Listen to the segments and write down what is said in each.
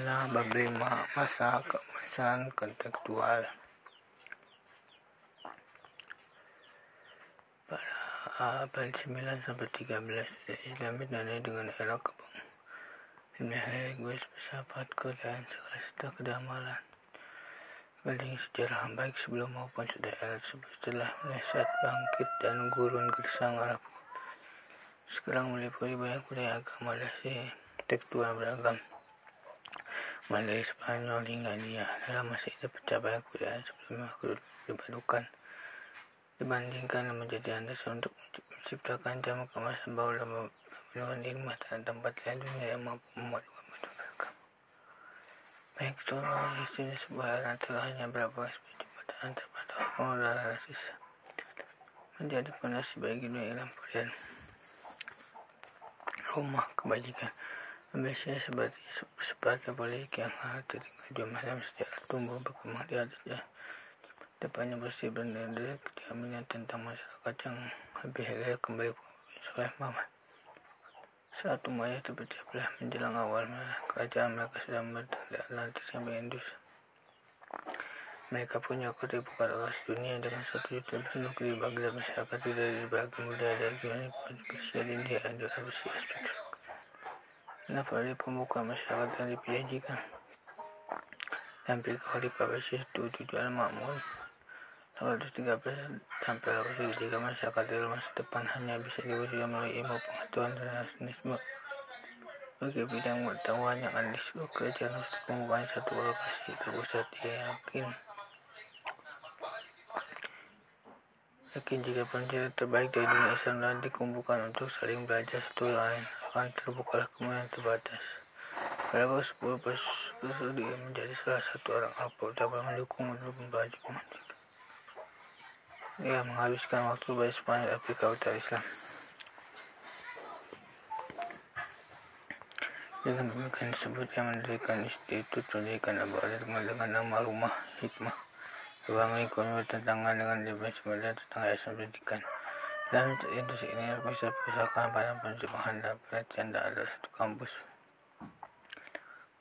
Nah, bab 5 masa keemasan kontekstual pada abad 9 sampai 13 Islam ditandai dengan era kebang religius filsafat dan segala serta kedamalan. Banding sejarah baik sebelum maupun sudah era tersebut setelah meleset bangkit dan gurun gersang Arab sekarang meliputi banyak budaya agama dan tekstual beragam Malay Spanyol hingga India dalam masa itu pencapaian kebudayaan sebelumnya dipadukan dibandingkan menjadi landas untuk menciptakan jam kemasan baru dalam pembunuhan ilmu dan tempat lain dunia yang mampu memadukan beragam. Baik sini sebuah antara hanya berapa jembatan antar pada dan rasis menjadi fondasi bagi dunia ilmu dan rumah kebajikan Biasanya seperti seperti politik yang hal tertinggal jumlah dalam sejarah tumbuh berkembang di atasnya. Depannya bersih benar diambilnya tentang masyarakat yang lebih real kembali soleh Muhammad. Saat umatnya terpecah belah menjelang awal kerajaan mereka sudah bertanda di sampai Indus. Mereka punya kota alas dunia dengan satu juta penduduk di Baghdad masyarakat tidak dibagi mudah dari Yunani, Persia, India, dan Rusia aspek Nafali pembuka masyarakat yang dijanjikan? Dan Khalifah Bashir itu tujuan makmur. 113 sampai 103 masyarakat di masa depan hanya bisa diwujudkan melalui ilmu pengetahuan dan nasionalisme bagi bidang pengetahuan yang ada di kerajaan harus dikumpulkan satu lokasi terpusat dia yakin. Yakin jika pencari terbaik dari dunia Islam dikumpulkan untuk saling belajar satu lain akan terbukalah kemungkinan terbatas. Pada 10 dia menjadi salah satu orang Alpha dapat mendukung untuk membaca pemantik. Ia menghabiskan waktu bagi Spanyol Afrika Utara Islam. Dengan demikian disebut yang mendirikan Institut Pendidikan Abadi dengan nama Rumah Hikmah. Ruang lingkungan bertentangan dengan dimensi modern tentang yayasan pendidikan. Dalam institusi ini bisa pusaka pada penerjemahan dan penelitian dan ada satu kampus.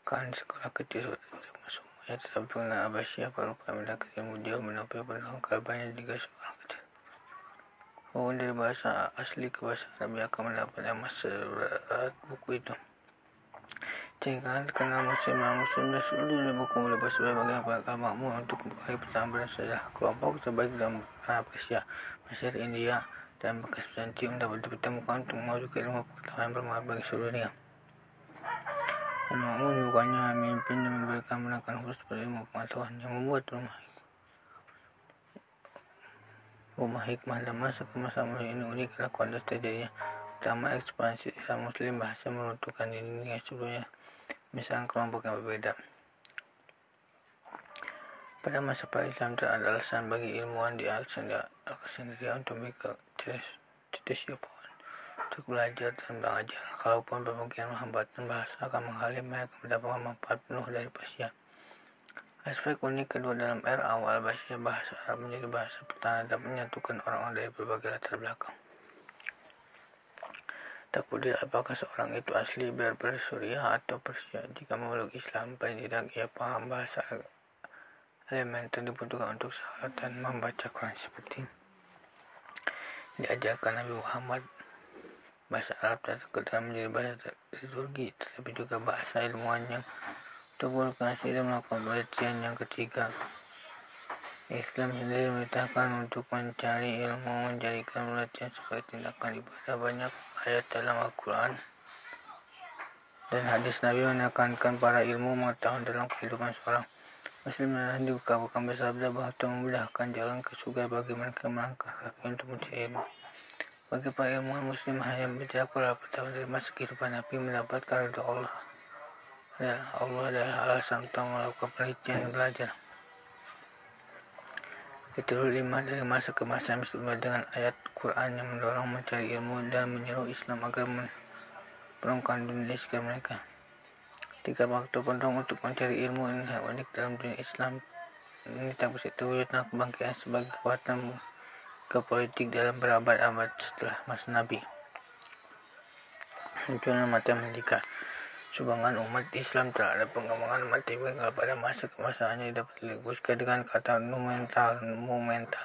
Kan sekolah kecil sudah semuanya tetapi pengenalan Abbasiyah perlu mendapat ilmu jauh menempuh pendidikan kalbanya juga sekolah kecil. Walaupun dari bahasa asli ke bahasa Arab akan mendapat yang berat buku itu. Jika kenal muslim dan muslim dan seluruh buku melepas sebagai bagian makmur untuk kembali pertama saja kelompok terbaik dalam Asia, Mesir, India, dan bekas pencuri dapat ditemukan untuk mewujudkan ilmu pengetahuan bermanfaat bagi seluruh dunia. Namun bukannya memimpin dan memberikan menekan khusus pada ilmu pengetahuan yang membuat rumah rumah hikmah dan masa ke masa ini unik adalah konteks terjadinya pertama ekspansi Islam Muslim bahasa menentukan ini yang sebelumnya misalnya kelompok yang berbeda. Pada masa pra Islam tidak ada alasan bagi ilmuwan di Alexandria untuk pohon untuk belajar dan belajar. Kalaupun bermungkin hambatan bahasa akan menghalang mereka mendapatkan manfaat penuh dari Persia. Aspek unik kedua dalam era awal bahasa bahasa Arab menjadi bahasa pertama dan menyatukan orang-orang dari berbagai latar belakang. Tak peduli apakah seorang itu asli Berber, Suriah, atau Persia. Jika memeluk Islam, paling tidak ia paham bahasa elementer dibutuhkan untuk salat dan membaca Quran seperti diajarkan Nabi Muhammad bahasa Arab tak sekedar menjadi bahasa liturgi tetapi juga bahasa ilmuwan yang terprovokasi dan melakukan penelitian yang ketiga. Islam sendiri memerintahkan untuk mencari ilmu menjadikan penelitian sebagai tindakan ibadah. Banyak ayat dalam Al-Quran dan hadis Nabi menekankan para ilmu mengetahui dalam kehidupan seorang Muslim dan dibuka-buka bersabda bahwa Tuhan memudahkan jalan ke surga bagi mereka melangkah kaki untuk mencari ilmu. Bagi para ilmuwan muslim hanya bicara beberapa tahun dari masa kehidupan Nabi mendapatkan ridho Allah. Dan Allah adalah alasan untuk melakukan penelitian dan belajar. Itu lima dari masa ke masa Muslim dengan ayat Quran yang mendorong mencari ilmu dan menyeru Islam agar menolongkan dunia sekitar mereka. Tiga waktu penting untuk mencari ilmu ini unik dalam dunia Islam ini tak bisa terwujudnya kebangkitan sebagai kekuatan ke politik dalam berabad-abad setelah masa Nabi. Munculnya matematika sumbangan umat Islam terhadap pengembangan matematika pada masa kemasannya dapat dilukiskan dengan kata numental monumental.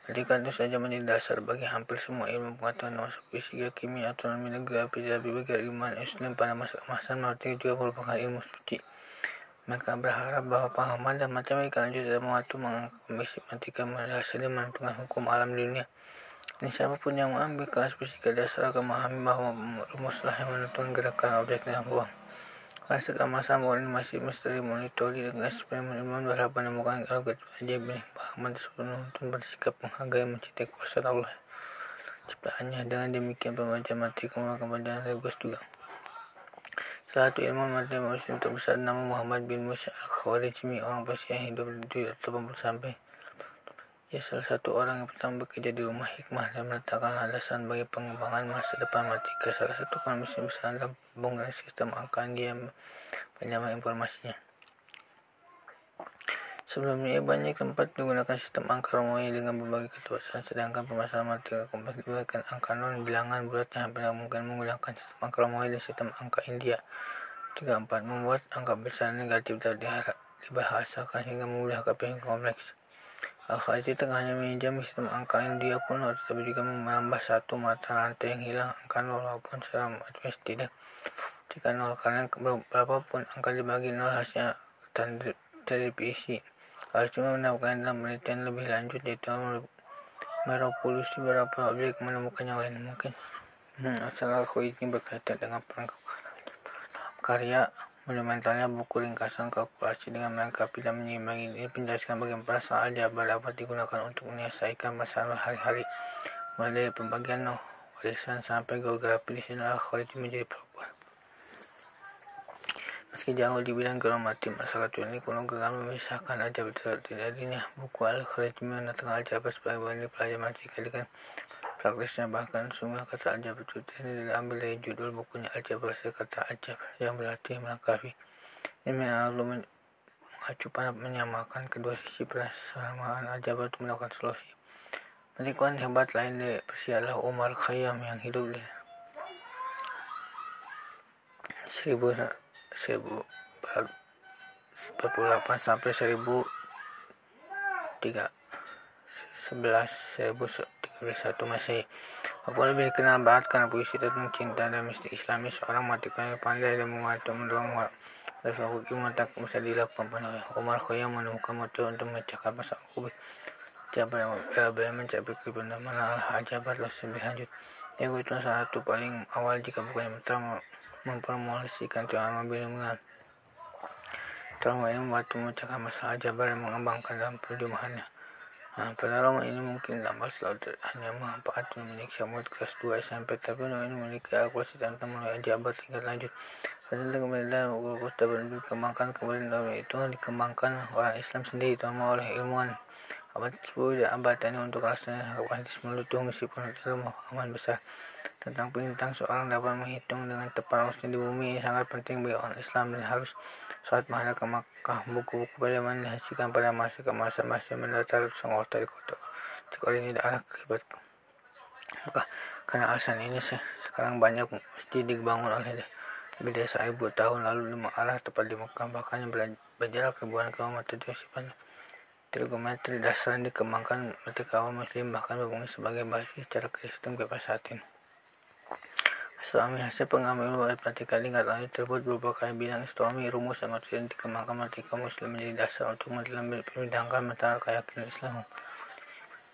Matematika tentu saja menjadi dasar bagi hampir semua ilmu pengetahuan termasuk fisika, kimia, astronomi, geografi. Bagi ilmuwan Islam pada masa kemasan matematika juga merupakan ilmu suci. Mereka berharap bahwa pahaman dan matematika lanjut dalam waktu mengambil matematika dan menentukan hukum alam dunia. Ini siapa pun yang mengambil kelas fisika dasar akan memahami bahwa rumuslah yang menentukan gerakan objek dalam ruang. Masa masa ini masih misteri monitori dengan eksperimen ilmuwan berharap menemukan algoritma ajaib ini. Bahkan tersebut menuntun bersikap menghargai mencintai kuasa Allah ciptaannya. Dengan demikian pembaca mati melakukan pelajaran religius juga. Salah satu ilmu matematika muslim terbesar nama Muhammad bin Musa al-Khawarizmi orang Persia yang hidup di 80 sampai ia salah satu orang yang pertama bekerja di rumah hikmah dan meletakkan landasan bagi pengembangan masa depan matematika. Salah satu ekonomis besar dalam pembangunan sistem angka dia penyama informasinya. Sebelumnya banyak tempat menggunakan sistem angka Romawi dengan berbagai keterbatasan, sedangkan permasalahan matematika kompleks diberikan angka non bilangan bulat yang hampir mungkin menggunakan sistem angka Romawi dan sistem angka India. 34 membuat angka besar negatif dapat diharap dibahasakan hingga memudahkan penghitungan kompleks. Al-Khazi tengah hanya meminjam sistem angka India kuno, tetapi juga menambah satu mata rantai yang hilang angka nol walaupun secara matematis tidak jika nol karena berapapun angka dibagi nol hasilnya terdivisi. Harus cuma mendapatkan dalam penelitian lebih lanjut yaitu meropolusi beberapa objek menemukan yang lain mungkin. Hmm, asal aku ini berkaitan dengan perangkat karya Monumentalnya buku ringkasan kalkulasi dengan melengkapi dan menyeimbangi ini menjelaskan bagaimana perasaan aljabar dapat digunakan untuk menyelesaikan masalah hari-hari. Mulai dari pembagian no, warisan sampai geografi di sini algoritma menjadi proper. Meski jauh di bidang gramatik, masyarakat ini kuno geram memisahkan aljabar tidak adanya buku algoritma menetapkan aljabar sebagai bahan pelajaran matematika dengan Praktisnya bahkan sungguh kata aljabar ini diambil dari judul bukunya aljabar kata aljabar yang berarti melengkapi. Ini lalu mengacu pada menyamakan kedua sisi persamaan aljabar untuk melakukan solusi. Pengetahuan hebat lain di Persia Umar Khayyam yang hidup di 1000 1048 sampai 1003 11 satu Masehi. Lebih dikenal banget karena puisi tentang cinta dan mistik islami seorang yang pandai dan mengatur mendorong Rasa hukum tak bisa dilakukan pada Umar Khayyam menemukan motor untuk memecahkan masalah kubik. Jabar yang mencapai kebenaran al-hajabat lebih lanjut. Yang itu satu paling awal jika bukan yang pertama mempromosikan teorema bilingual. Teorema ini membantu memecahkan masalah jabar yang mengembangkan dalam perjumahannya. Nah, pengalaman ini mungkin tambah selalu hanya memanfaatkan memiliki murid kelas 2 SMP, tapi ini memiliki akurasi tentang mulai jabat tingkat lanjut. Padahal kemudian fokus dapat dikembangkan kemudian itu dikembangkan orang Islam sendiri, terutama oleh ilmuwan abad 10 dan abad ini untuk rasanya kuantis melutuh meskipun ilmu aman besar. Tentang bintang seorang dapat menghitung dengan tepat waktu di bumi. Sangat penting bagi orang Islam dan harus saat menghadap ke Makkah, buku-buku Balaman dihasilkan pada masa ke masa masih mendatar sang di kota. Jika ini daerah kelibat Maka karena alasan ini sekarang banyak masjid dibangun oleh lebih dari seribu tahun lalu di arah tepat di Mekah. Bahkan berjarak ribuan kilometer dari sifatnya trigonometri dasar yang dikembangkan oleh kaum muslim bahkan berbunyi sebagai basis secara sistem ini. Astronomi hasil pengambil matematika tingkat lanjut tersebut berupa kaya bidang astronomi, rumus, materi yang dikembangkan matematika muslim menjadi dasar untuk membedakan antara keyakinan Islam.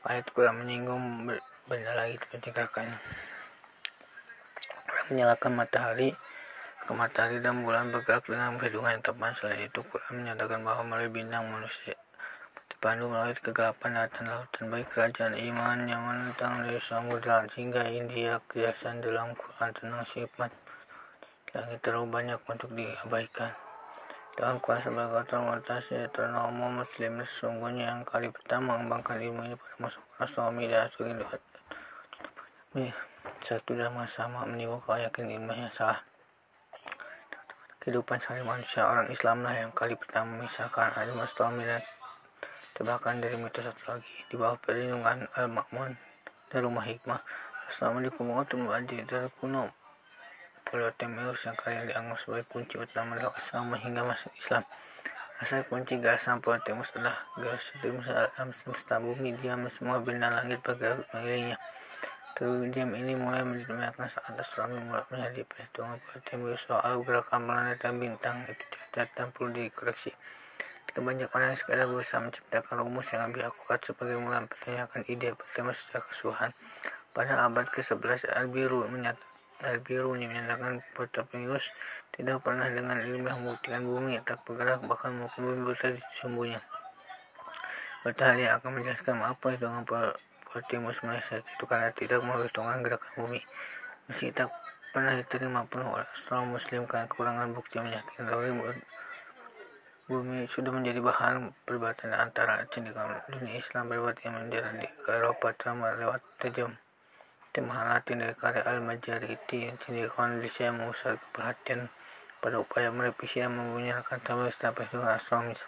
Ayat kurang menyinggung benda lagi seperti kakaknya. Quran menyalakan matahari, ke matahari dan bulan bergerak dengan perhitungan yang tepat. Selain itu, Quran menyatakan bahwa melalui bintang manusia dipandu melalui kegelapan dan lautan baik kerajaan iman yang menentang dari samudra hingga India kiasan dalam Quran tentang sifat langit terlalu banyak untuk diabaikan. Dalam kuasa berkata mengatasi ternomo muslim sesungguhnya yang kali pertama mengembangkan ilmu ini pada masa astronomi dan astronomi satu dan sama menimbulkan yakin ilmu yang salah. Kehidupan sehari manusia orang Islamlah yang kali pertama memisahkan ilmu astronomi dan tebakan dari mitos satu lagi di bawah perlindungan Al-Ma'mun dan Rumah Hikmah. Assalamualaikum warahmatullahi wabarakatuh. Kuno Ptolemaeus yang kalian dianggap sebagai kunci utama dalam asrama hingga masa Islam. Asal kunci gasan Ptolemaeus adalah geosetris alam semesta bumi, diam semua benda langit bergerak mengelilinginya. Diam ini mulai menjadikan saat astronomi mulai menjadi perhitungan Ptolemaeus soal gerakan planet dan bintang itu dan perlu dikoreksi. Ketika banyak orang yang sekadar berusaha menciptakan rumus yang lebih akurat sebagai mulai ide Ptolemaeus secara keseluruhan. Pada abad ke-11, Albiru menyatakan Albiru menyatakan Ptolemaeus tidak pernah dengan ilmiah membuktikan bumi tak bergerak bahkan mungkin bumi berada di sumbunya. Bertahali akan menjelaskan apa itu dengan Optimus Meleset itu karena tidak menghitungan gerakan bumi. Meski tak pernah diterima penuh oleh astronom muslim karena kekurangan bukti meyakinkan bahwa bumi sudah menjadi bahan perdebatan antara cendekiawan dunia Islam berbuat yang menjadi di Eropa terutama lewat tajam temahan Latin dari karya Al-Majariti cendekiawan Indonesia mengusah perhatian pada upaya merevisi dan mempunyai tabel sampai dengan astronomis.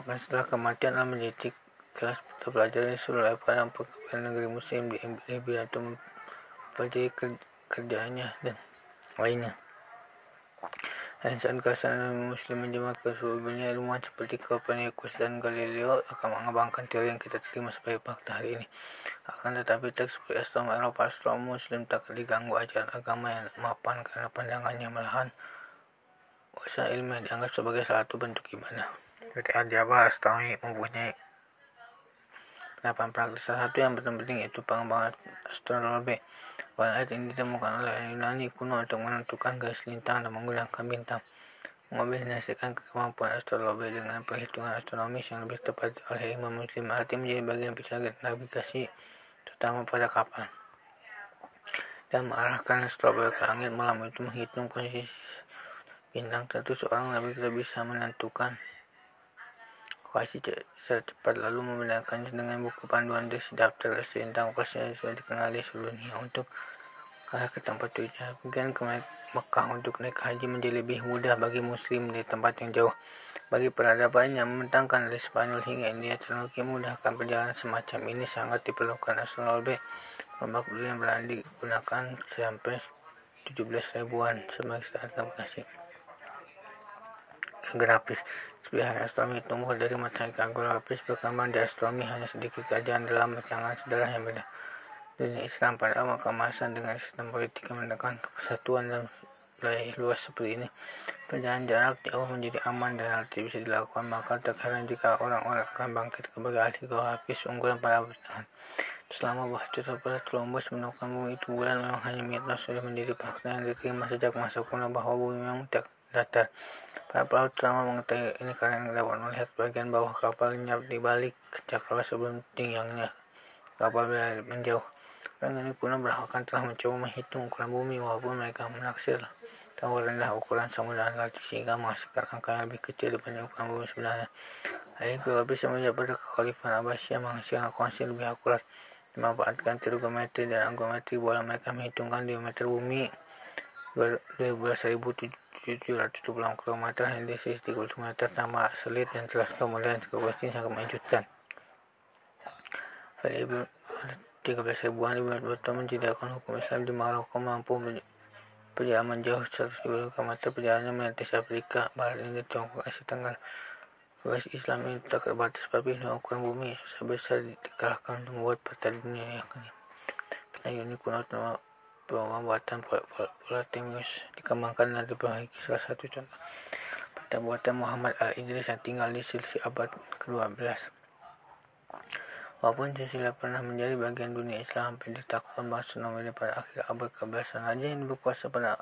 Bukan setelah kematian Al-Majariti kelas pelajari seluruh pada pegawai negeri muslim di Libya untuk mempelajari kerjaannya dan lainnya. Saat kesan muslim seluruh dunia ilmuwan seperti Copernicus dan Galileo akan mengembangkan teori yang kita terima sebagai fakta hari ini. Akan tetapi teks seperti astronom Eropa astronom muslim tak diganggu ajaran agama yang mapan karena pandangannya malahan usaha ilmiah dianggap sebagai satu bentuk ibadah. Jadi astronomi mempunyai Delapan praktis salah satu yang penting itu pengembangan astronomi. Walat ini ditemukan oleh Yunani kuno untuk menentukan garis lintang dan menggunakan bintang. Mengombinasikan kemampuan astrologi dengan perhitungan astronomis yang lebih tepat oleh Imam Muslim arti menjadi bagian besar navigasi terutama pada kapal dan mengarahkan astrologi ke langit malam itu menghitung posisi bintang tentu seorang tidak bisa menentukan lokasi cepat lalu membedakannya dengan buku panduan dari daftar tentang lokasi yang sudah dikenali seluruh dunia untuk arah ke tempat tujuan. Bagian ke Mekah untuk naik haji menjadi lebih mudah bagi muslim di tempat yang jauh. Bagi peradaban yang membentangkan dari Spanyol hingga India, teknologi memudahkan perjalanan semacam ini sangat diperlukan astronomi. Ombak dulu yang berani digunakan sampai 17 ribuan sebagai standar kasih grafis. Sebihan astronomi tumbuh dari matahari grafis berkembang di astronomi hanya sedikit kajian dalam tangan sejarah yang beda. Dunia Islam pada awal kemasan dengan sistem politik yang menekan kesatuan dan wilayah luas seperti ini. Perjalanan jarak jauh menjadi aman dan relatif bisa dilakukan, maka tak heran jika orang-orang akan bangkit sebagai ahli grafis unggulan pada abad Selama bahasa pada Columbus menemukan bumi itu bulan memang hanya mitos sudah menjadi fakta yang diterima sejak masa kuno bahwa bumi memang tak datar. Para pelaut selama mengetahui ini karena dapat melihat bagian bawah kapal lenyap di balik cakrawala sebelum tingginya kapal menjauh. Orang ini kuno bahkan telah mencoba menghitung ukuran bumi walaupun mereka menaksir tahu rendah ukuran samudera Atlantik sehingga menghasilkan angka yang lebih kecil dibanding ukuran bumi sebenarnya. Hal ini juga bisa pada kekhalifahan Abbasiyah menghasilkan akuransi lebih akurat dimanfaatkan trigonometri dan anggometri bola mereka menghitungkan diameter bumi 12.700 km yang di sisi 30 meter tambah sulit dan telah kemudian ini sangat mengejutkan. Pada 13 ribuan ribuan tahun menjadikan hukum Islam di Maroko mampu perjalanan jauh 120 km perjalanan melintasi Afrika, Barat India, Tiongkok, Asia Tenggara. Tugas Islam ini tak terbatas tapi ukuran bumi susah besar dikalahkan membuat peta dunia yakni. Peta ini kuno pembuatan Ptolemeus dikembangkan dan diperbaiki. Salah satu contoh. Buatan Muhammad al-Idris yang tinggal di silsi abad ke-12 Walaupun Sisilia pernah menjadi bagian dunia Islam hampir ditakutkan bahasa nomor pada akhir abad ke-11 raja yang berkuasa pada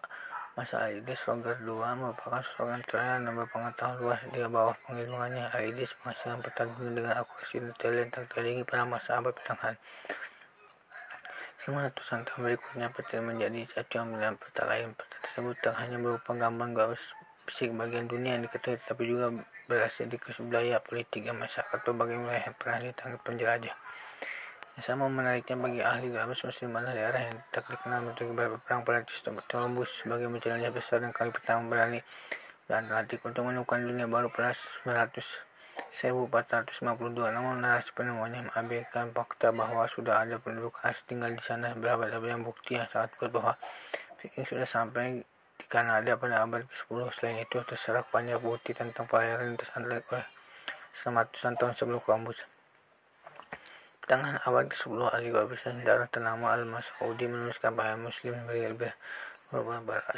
masa Al-Idris Roger II merupakan seorang yang dan berpengetahuan luas di bawah pengilmuannya Al-Idris menghasilkan peta dengan akurasi detail yang tak terlinggi pada masa abad pertengahan Selama ratusan tahun berikutnya, peta menjadi yang melihat peta lain. Peta tersebut tak hanya berupa gambar garis fisik bagian dunia yang diketahui, tapi juga berhasil di budaya, politik, dan masyarakat berbagai wilayah yang pernah ditangkap penjelajah. Yang sama menariknya bagi ahli garis muslim adalah daerah yang tak dikenal untuk berperang pada Columbus sebagai menjelajah besar dan kali pertama berani dan Atlantik untuk menemukan dunia baru pada 900 1452 namun narasi penemuannya mengabaikan fakta bahwa sudah ada penduduk asli tinggal di sana berabad-abad yang bukti yang sangat kuat bahwa Viking sudah sampai di Kanada pada abad ke-10. Selain itu, terserak banyak bukti tentang pelayaran Atlantik oleh selama ratusan tahun sebelum Columbus. Tangan abad ke-10, ahli bisa sejarah ternama Al-Masaudi menuliskan bahwa Muslim lebih beberapa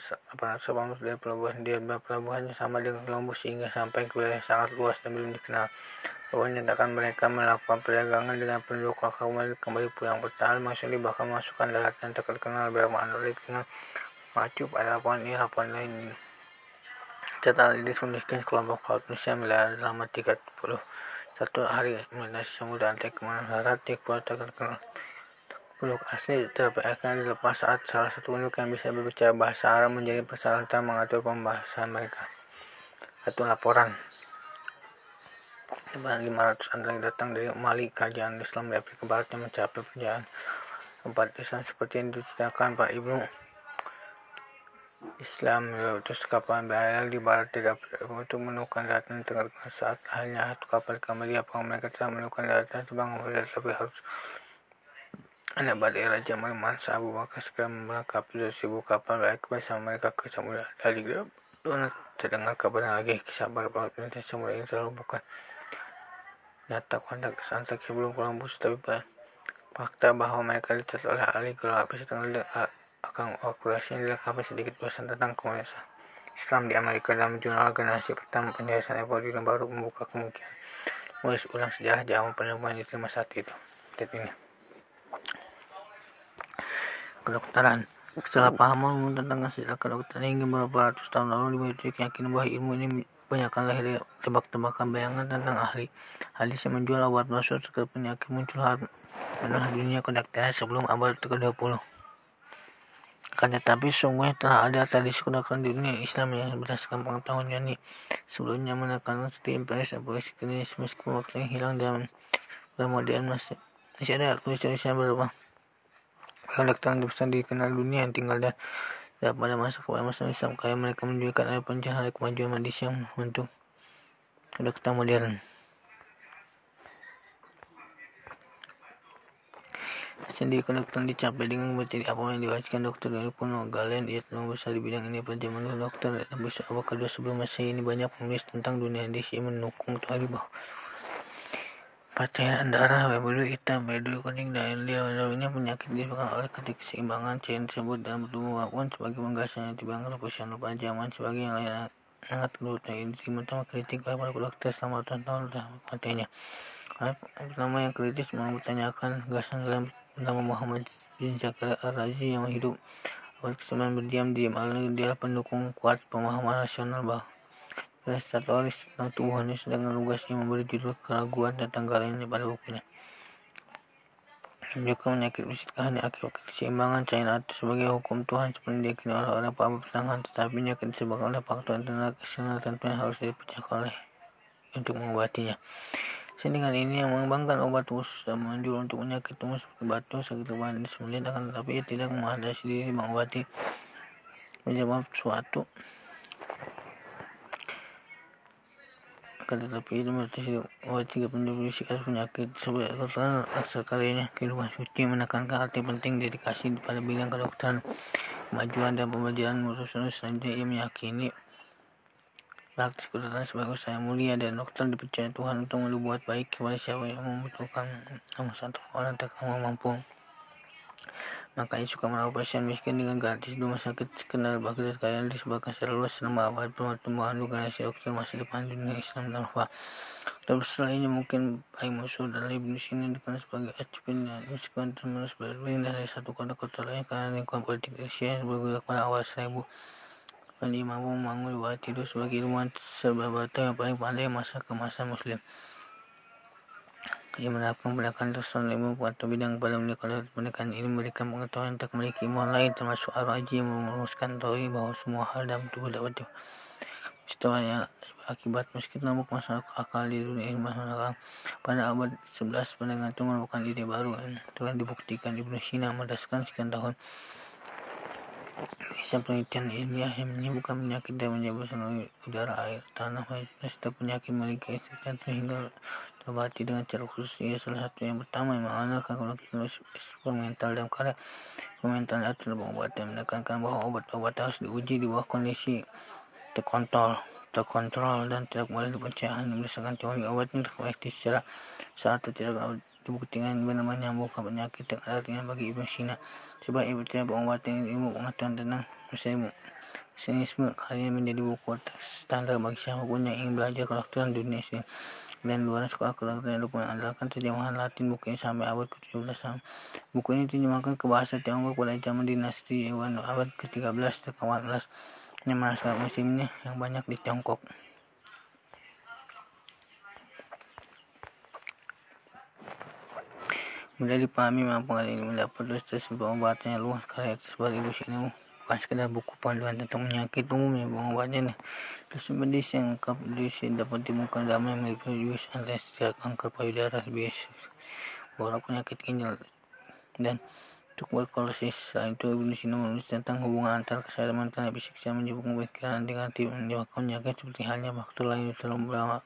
sebab dari pelabuhan dia pelabuhannya sama dengan Columbus sehingga sampai ke wilayah sangat luas dan belum dikenal. Bahwa menyatakan mereka melakukan perdagangan dengan penduduk lokal kembali, pulang bertahan Maksudnya bahkan masukkan darat yang terkenal beberapa Anatolik dengan macu pada lapangan ini lapangan lain Catatan ini dituliskan kelompok pelaut Indonesia melihara selama 31 hari melintasi samudra Atlantik ke mana darat di pulau terkenal. Penduduk asli terpaksa dilepas saat salah satu penduduk yang bisa berbicara bahasa Arab menjadi persyaratan mengatur pembahasan mereka. Satu laporan 500 antara datang dari Mali, kerajaan Islam di Afrika Barat yang mencapai perjalanan empat desa seperti yang diceritakan Pak Ibnu Islam terus kapal berlayar di barat tidak untuk menemukan daratan tengah saat hanya satu kapal kembali apakah mereka telah menemukan daratan terbang tapi harus anak badai Raja Memansa Abu Bakar segera melengkapi seribu kapal baik bersama mereka ke samudra. Dari Donat terdengar kabar lagi kisah para pelaut Indonesia samudra ini selalu bukan nyata kontak santai sebelum Columbus tapi fakta bahwa mereka dicatat oleh ahli geologi setengah akan akurasi yang dilengkapi sedikit pesan tentang komunitas Islam di Amerika dalam jurnal generasi pertama penjelasan evolusi yang baru membuka kemungkinan. Menulis ulang sejarah zaman penemuan diterima saat itu. Titik ini kedokteran. Kesalahpahaman tentang hasil kedokteran hingga beberapa ratus tahun lalu dibuat keyakinan bahwa ilmu ini banyakkan lahir tebak-tebakan bayangan tentang ahli. Hadis yang menjual obat masuk ke penyakit muncul adalah dunia kedokteran sebelum abad ke-20 akan tetapi sungguh telah ada tradisi kedokteran di dunia Islam yang berdasarkan pengetahuan yani sebelumnya menekankan studi empiris polisi klinis meskipun waktu yang hilang dalam modern masih masih ada tulis-tulisnya berupa Kedokteran besar dikenal dunia yang tinggal dan pada masa kepada masa Islam kaya mereka menunjukkan ada pencahayaan kemajuan medis yang untuk kedokteran modern. Sendiri kedokteran dicapai dengan materi apa yang diwajibkan dokter dari kuno Galen. Ia telah besar di bidang ini pada zaman dokter dan bisa abad kedua sebelum masa ini banyak penulis tentang dunia yang mendukung teori bahwa Pacairan darah berbulu hitam, berbulu kuning, dan dia lainnya penyakit disebabkan oleh ketidakseimbangan cairan tersebut dalam tubuh maupun sebagai penggasan yang profesional pada zaman sebagai yang lain sangat dan ini pertama kritik oleh para dokter selama tahun tahun katanya pertama yang kritis mempertanyakan gasan dalam nama Muhammad bin Zakaria Ar-Razi yang hidup. Abad ke berdiam diam dia pendukung kuat pemahaman rasional bahwa prestatoris tentang tubuhnya sedangkan lugasnya memberi judul keraguan tentang lainnya pada bukunya. Juga menyakit fisik hanya akibat keseimbangan cairan atau sebagai hukum Tuhan seperti diyakini oleh orang para petangan tetapi penyakit disebabkan oleh faktor internal eksternal tentunya harus dipecahkan oleh untuk mengobatinya. Sehingga ini yang mengembangkan obat khusus dan manjur untuk penyakit tumbuh seperti batu, sakit kepala, dan sembilan akan tetapi ia tidak menghadapi diri mengobati menyebab suatu akan tetapi itu berarti wajib fisik atas penyakit sebagai kedokteran karyanya kehidupan suci menekankan arti penting dedikasi pada bidang kedokteran kemajuan dan pembelajaran profesional selanjutnya ia meyakini praktis kedokteran sebagai usaha mulia dan dokter dipercaya Tuhan untuk membuat baik kepada siapa yang membutuhkan namun satu orang tak mampu Makanya suka merawat pasien miskin dengan gratis di rumah sakit kenal bagus kalian disebabkan secara luas selama abad pertumbuhan generasi dokter masa depan dunia Islam dan Fa. Dan selainnya mungkin baik musuh dari Ibnu sini dikenal sebagai Acpin dan meskipun terus berbeda dari satu kota kota lain karena lingkungan politik Asia yang bergerak pada awal seribu dan mampu membangun tidur sebagai ilmuwan serba yang paling pandai masa ke masa muslim ia menerapkan pendekatan tersusun ilmu atau bidang pada kalau pendekatan ini memberikan pengetahuan tak memiliki ilmu lain termasuk Ar-Raji yang merumuskan teori bahwa semua hal dalam tubuh dapat yang akibat meski nampak masalah akal di dunia ilmu sekarang pada abad 11 pendengar itu merupakan ide baru yang telah dibuktikan Ibnu Sina berdasarkan sekian tahun. Bisa penelitian ilmiah yang menyembuhkan penyakit dan melalui udara, air, tanah, setiap penyakit memiliki tertentu hingga terobati dengan cara khusus. Ia salah satu yang pertama yang mengandalkan kalau eksperimental dan karya eksperimental atau pengobatan menekankan bahwa obat-obat harus diuji di bawah kondisi terkontrol terkontrol dan tidak boleh dipercaya hanya berdasarkan teori obat yang terkoleksi secara saat tidak dibuktikan benar menyembuhkan penyakit yang artinya bagi Ibn Sina sebab ibu tidak pengobatan ilmu pengetahuan tentang Sainisme kalian menjadi buku standar bagi siapa pun yang ingin belajar kedokteran dunia ini dan luar sekolah kedokteran untuk mengandalkan terjemahan Latin buku ini sampai abad ke-17 buku ini diterjemahkan ke bahasa Tiongkok pada zaman dinasti Yuan abad ke-13 dan ke-14 yang merasakan musimnya yang banyak di Tiongkok. Mudah dipahami mampu kali ini mendapat dosis pengobatan yang luas karya sebagai ibu sini bukan sekedar buku panduan tentang penyakit umumnya pengobatannya terus medis yang lengkap diisi dapat ditemukan yang memiliki anestesi kanker payudara biasa beberapa penyakit ginjal dan tuberkulosis. Selain itu Ibnu Sina menulis tentang hubungan antara kesehatan mental dan fisik yang menyebabkan pikiran negatif menyebabkan penyakit seperti halnya faktor lain dalam beberapa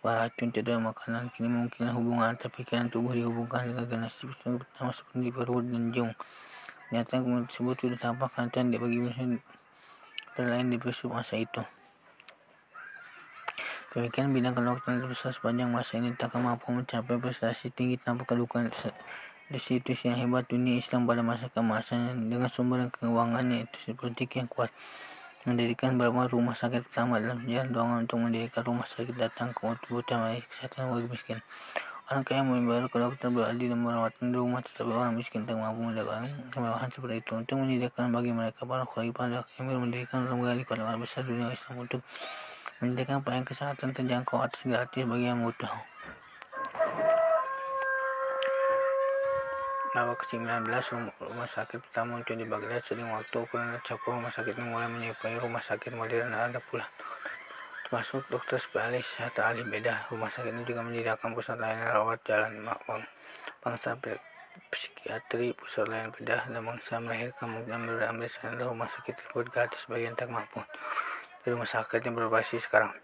Racun cedera makanan kini mungkin hubungan antara pikiran tubuh dihubungkan dengan generasi pertama seperti perut dan jung. Nyata kemudian tersebut sudah tampak kancan bagi lain di peristiwa masa itu. Demikian bidang kedokteran terbesar sepanjang masa ini tak mampu mencapai prestasi tinggi tanpa kedudukan institusi yang hebat dunia Islam pada masa kemasannya dengan sumber keuangannya itu seperti yang kuat mendirikan beberapa rumah sakit pertama dalam sejarah doang untuk mendirikan rumah sakit datang ke utama kesehatan bagi miskin. Orang kaya membayar ke dokter beralih dan merawat di rumah, tetapi orang miskin tak mampu mendapatkan kemewahan seperti itu. Untuk menyediakan bagi mereka para khalifah dan emir mendirikan lembaga di kota besar dunia Islam untuk menyediakan pelayanan kesehatan terjangkau atas gratis bagi yang butuh. Bahwa ke-19 rumah sakit pertama muncul di Baghdad sering waktu ukuran cakup rumah sakit mulai menyerupai rumah sakit modern ada pula termasuk dokter spesialis serta ahli beda rumah sakit ini juga menyediakan pusat layanan rawat jalan bang, bangsa psikiatri pusat layanan bedah dan bangsa melahirkan mungkin berambil sana rumah sakit tersebut gratis bagi yang tak mampu di rumah sakit yang berbasis sekarang.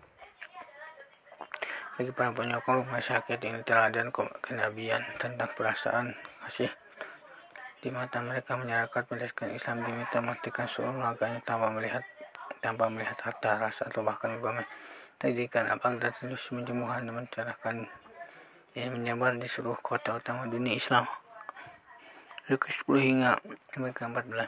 Bagi para penyokong rumah sakit ini teladan kenabian tentang perasaan kasih. Di mata mereka menyerahkan berdasarkan Islam diminta matikan seluruh raganya tanpa melihat tanpa melihat harta rasa atau bahkan agama Tajikan abang dan terus menjemuhan dan mencerahkan yang menyebar di seluruh kota utama dunia Islam. Luka 10 hingga mereka 14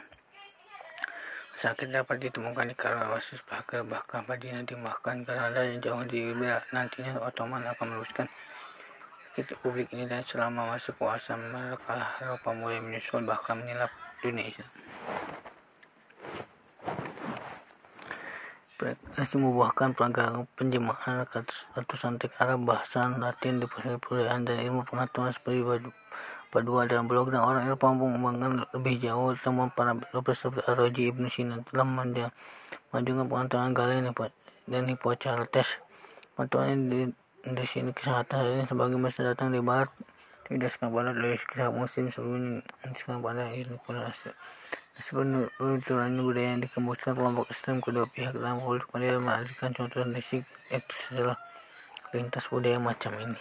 Sakit dapat ditemukan di Karawasis bahkan bahkan Madinah dimahkan karena yang jauh di nantinya Ottoman akan meneruskan kita publik ini dan selama masa kuasa mereka Eropa mulai menyusul bahkan menyelap dunia Islam. Prestasi membuahkan pelanggaran penjemahan ratusan teks Arab bahasa Latin di perkuliahan dan ilmu pengetahuan seperti Padua dan blog. Dan orang Eropa mengembangkan lebih jauh temuan para profesor Ar-Raji Ibn Sina telah majukan pengetahuan Galen dan Hippocrates. Pengetahuan di sini kesehatan ini sebagai masa datang di barat. Tidak sekarang dari musim sebelumnya sekarang pada ini Sebenarnya budaya yang dikembangkan kelompok ekstrem kedua pihak dalam politik pada mengalihkan contoh nisik itu adalah lintas budaya macam ini.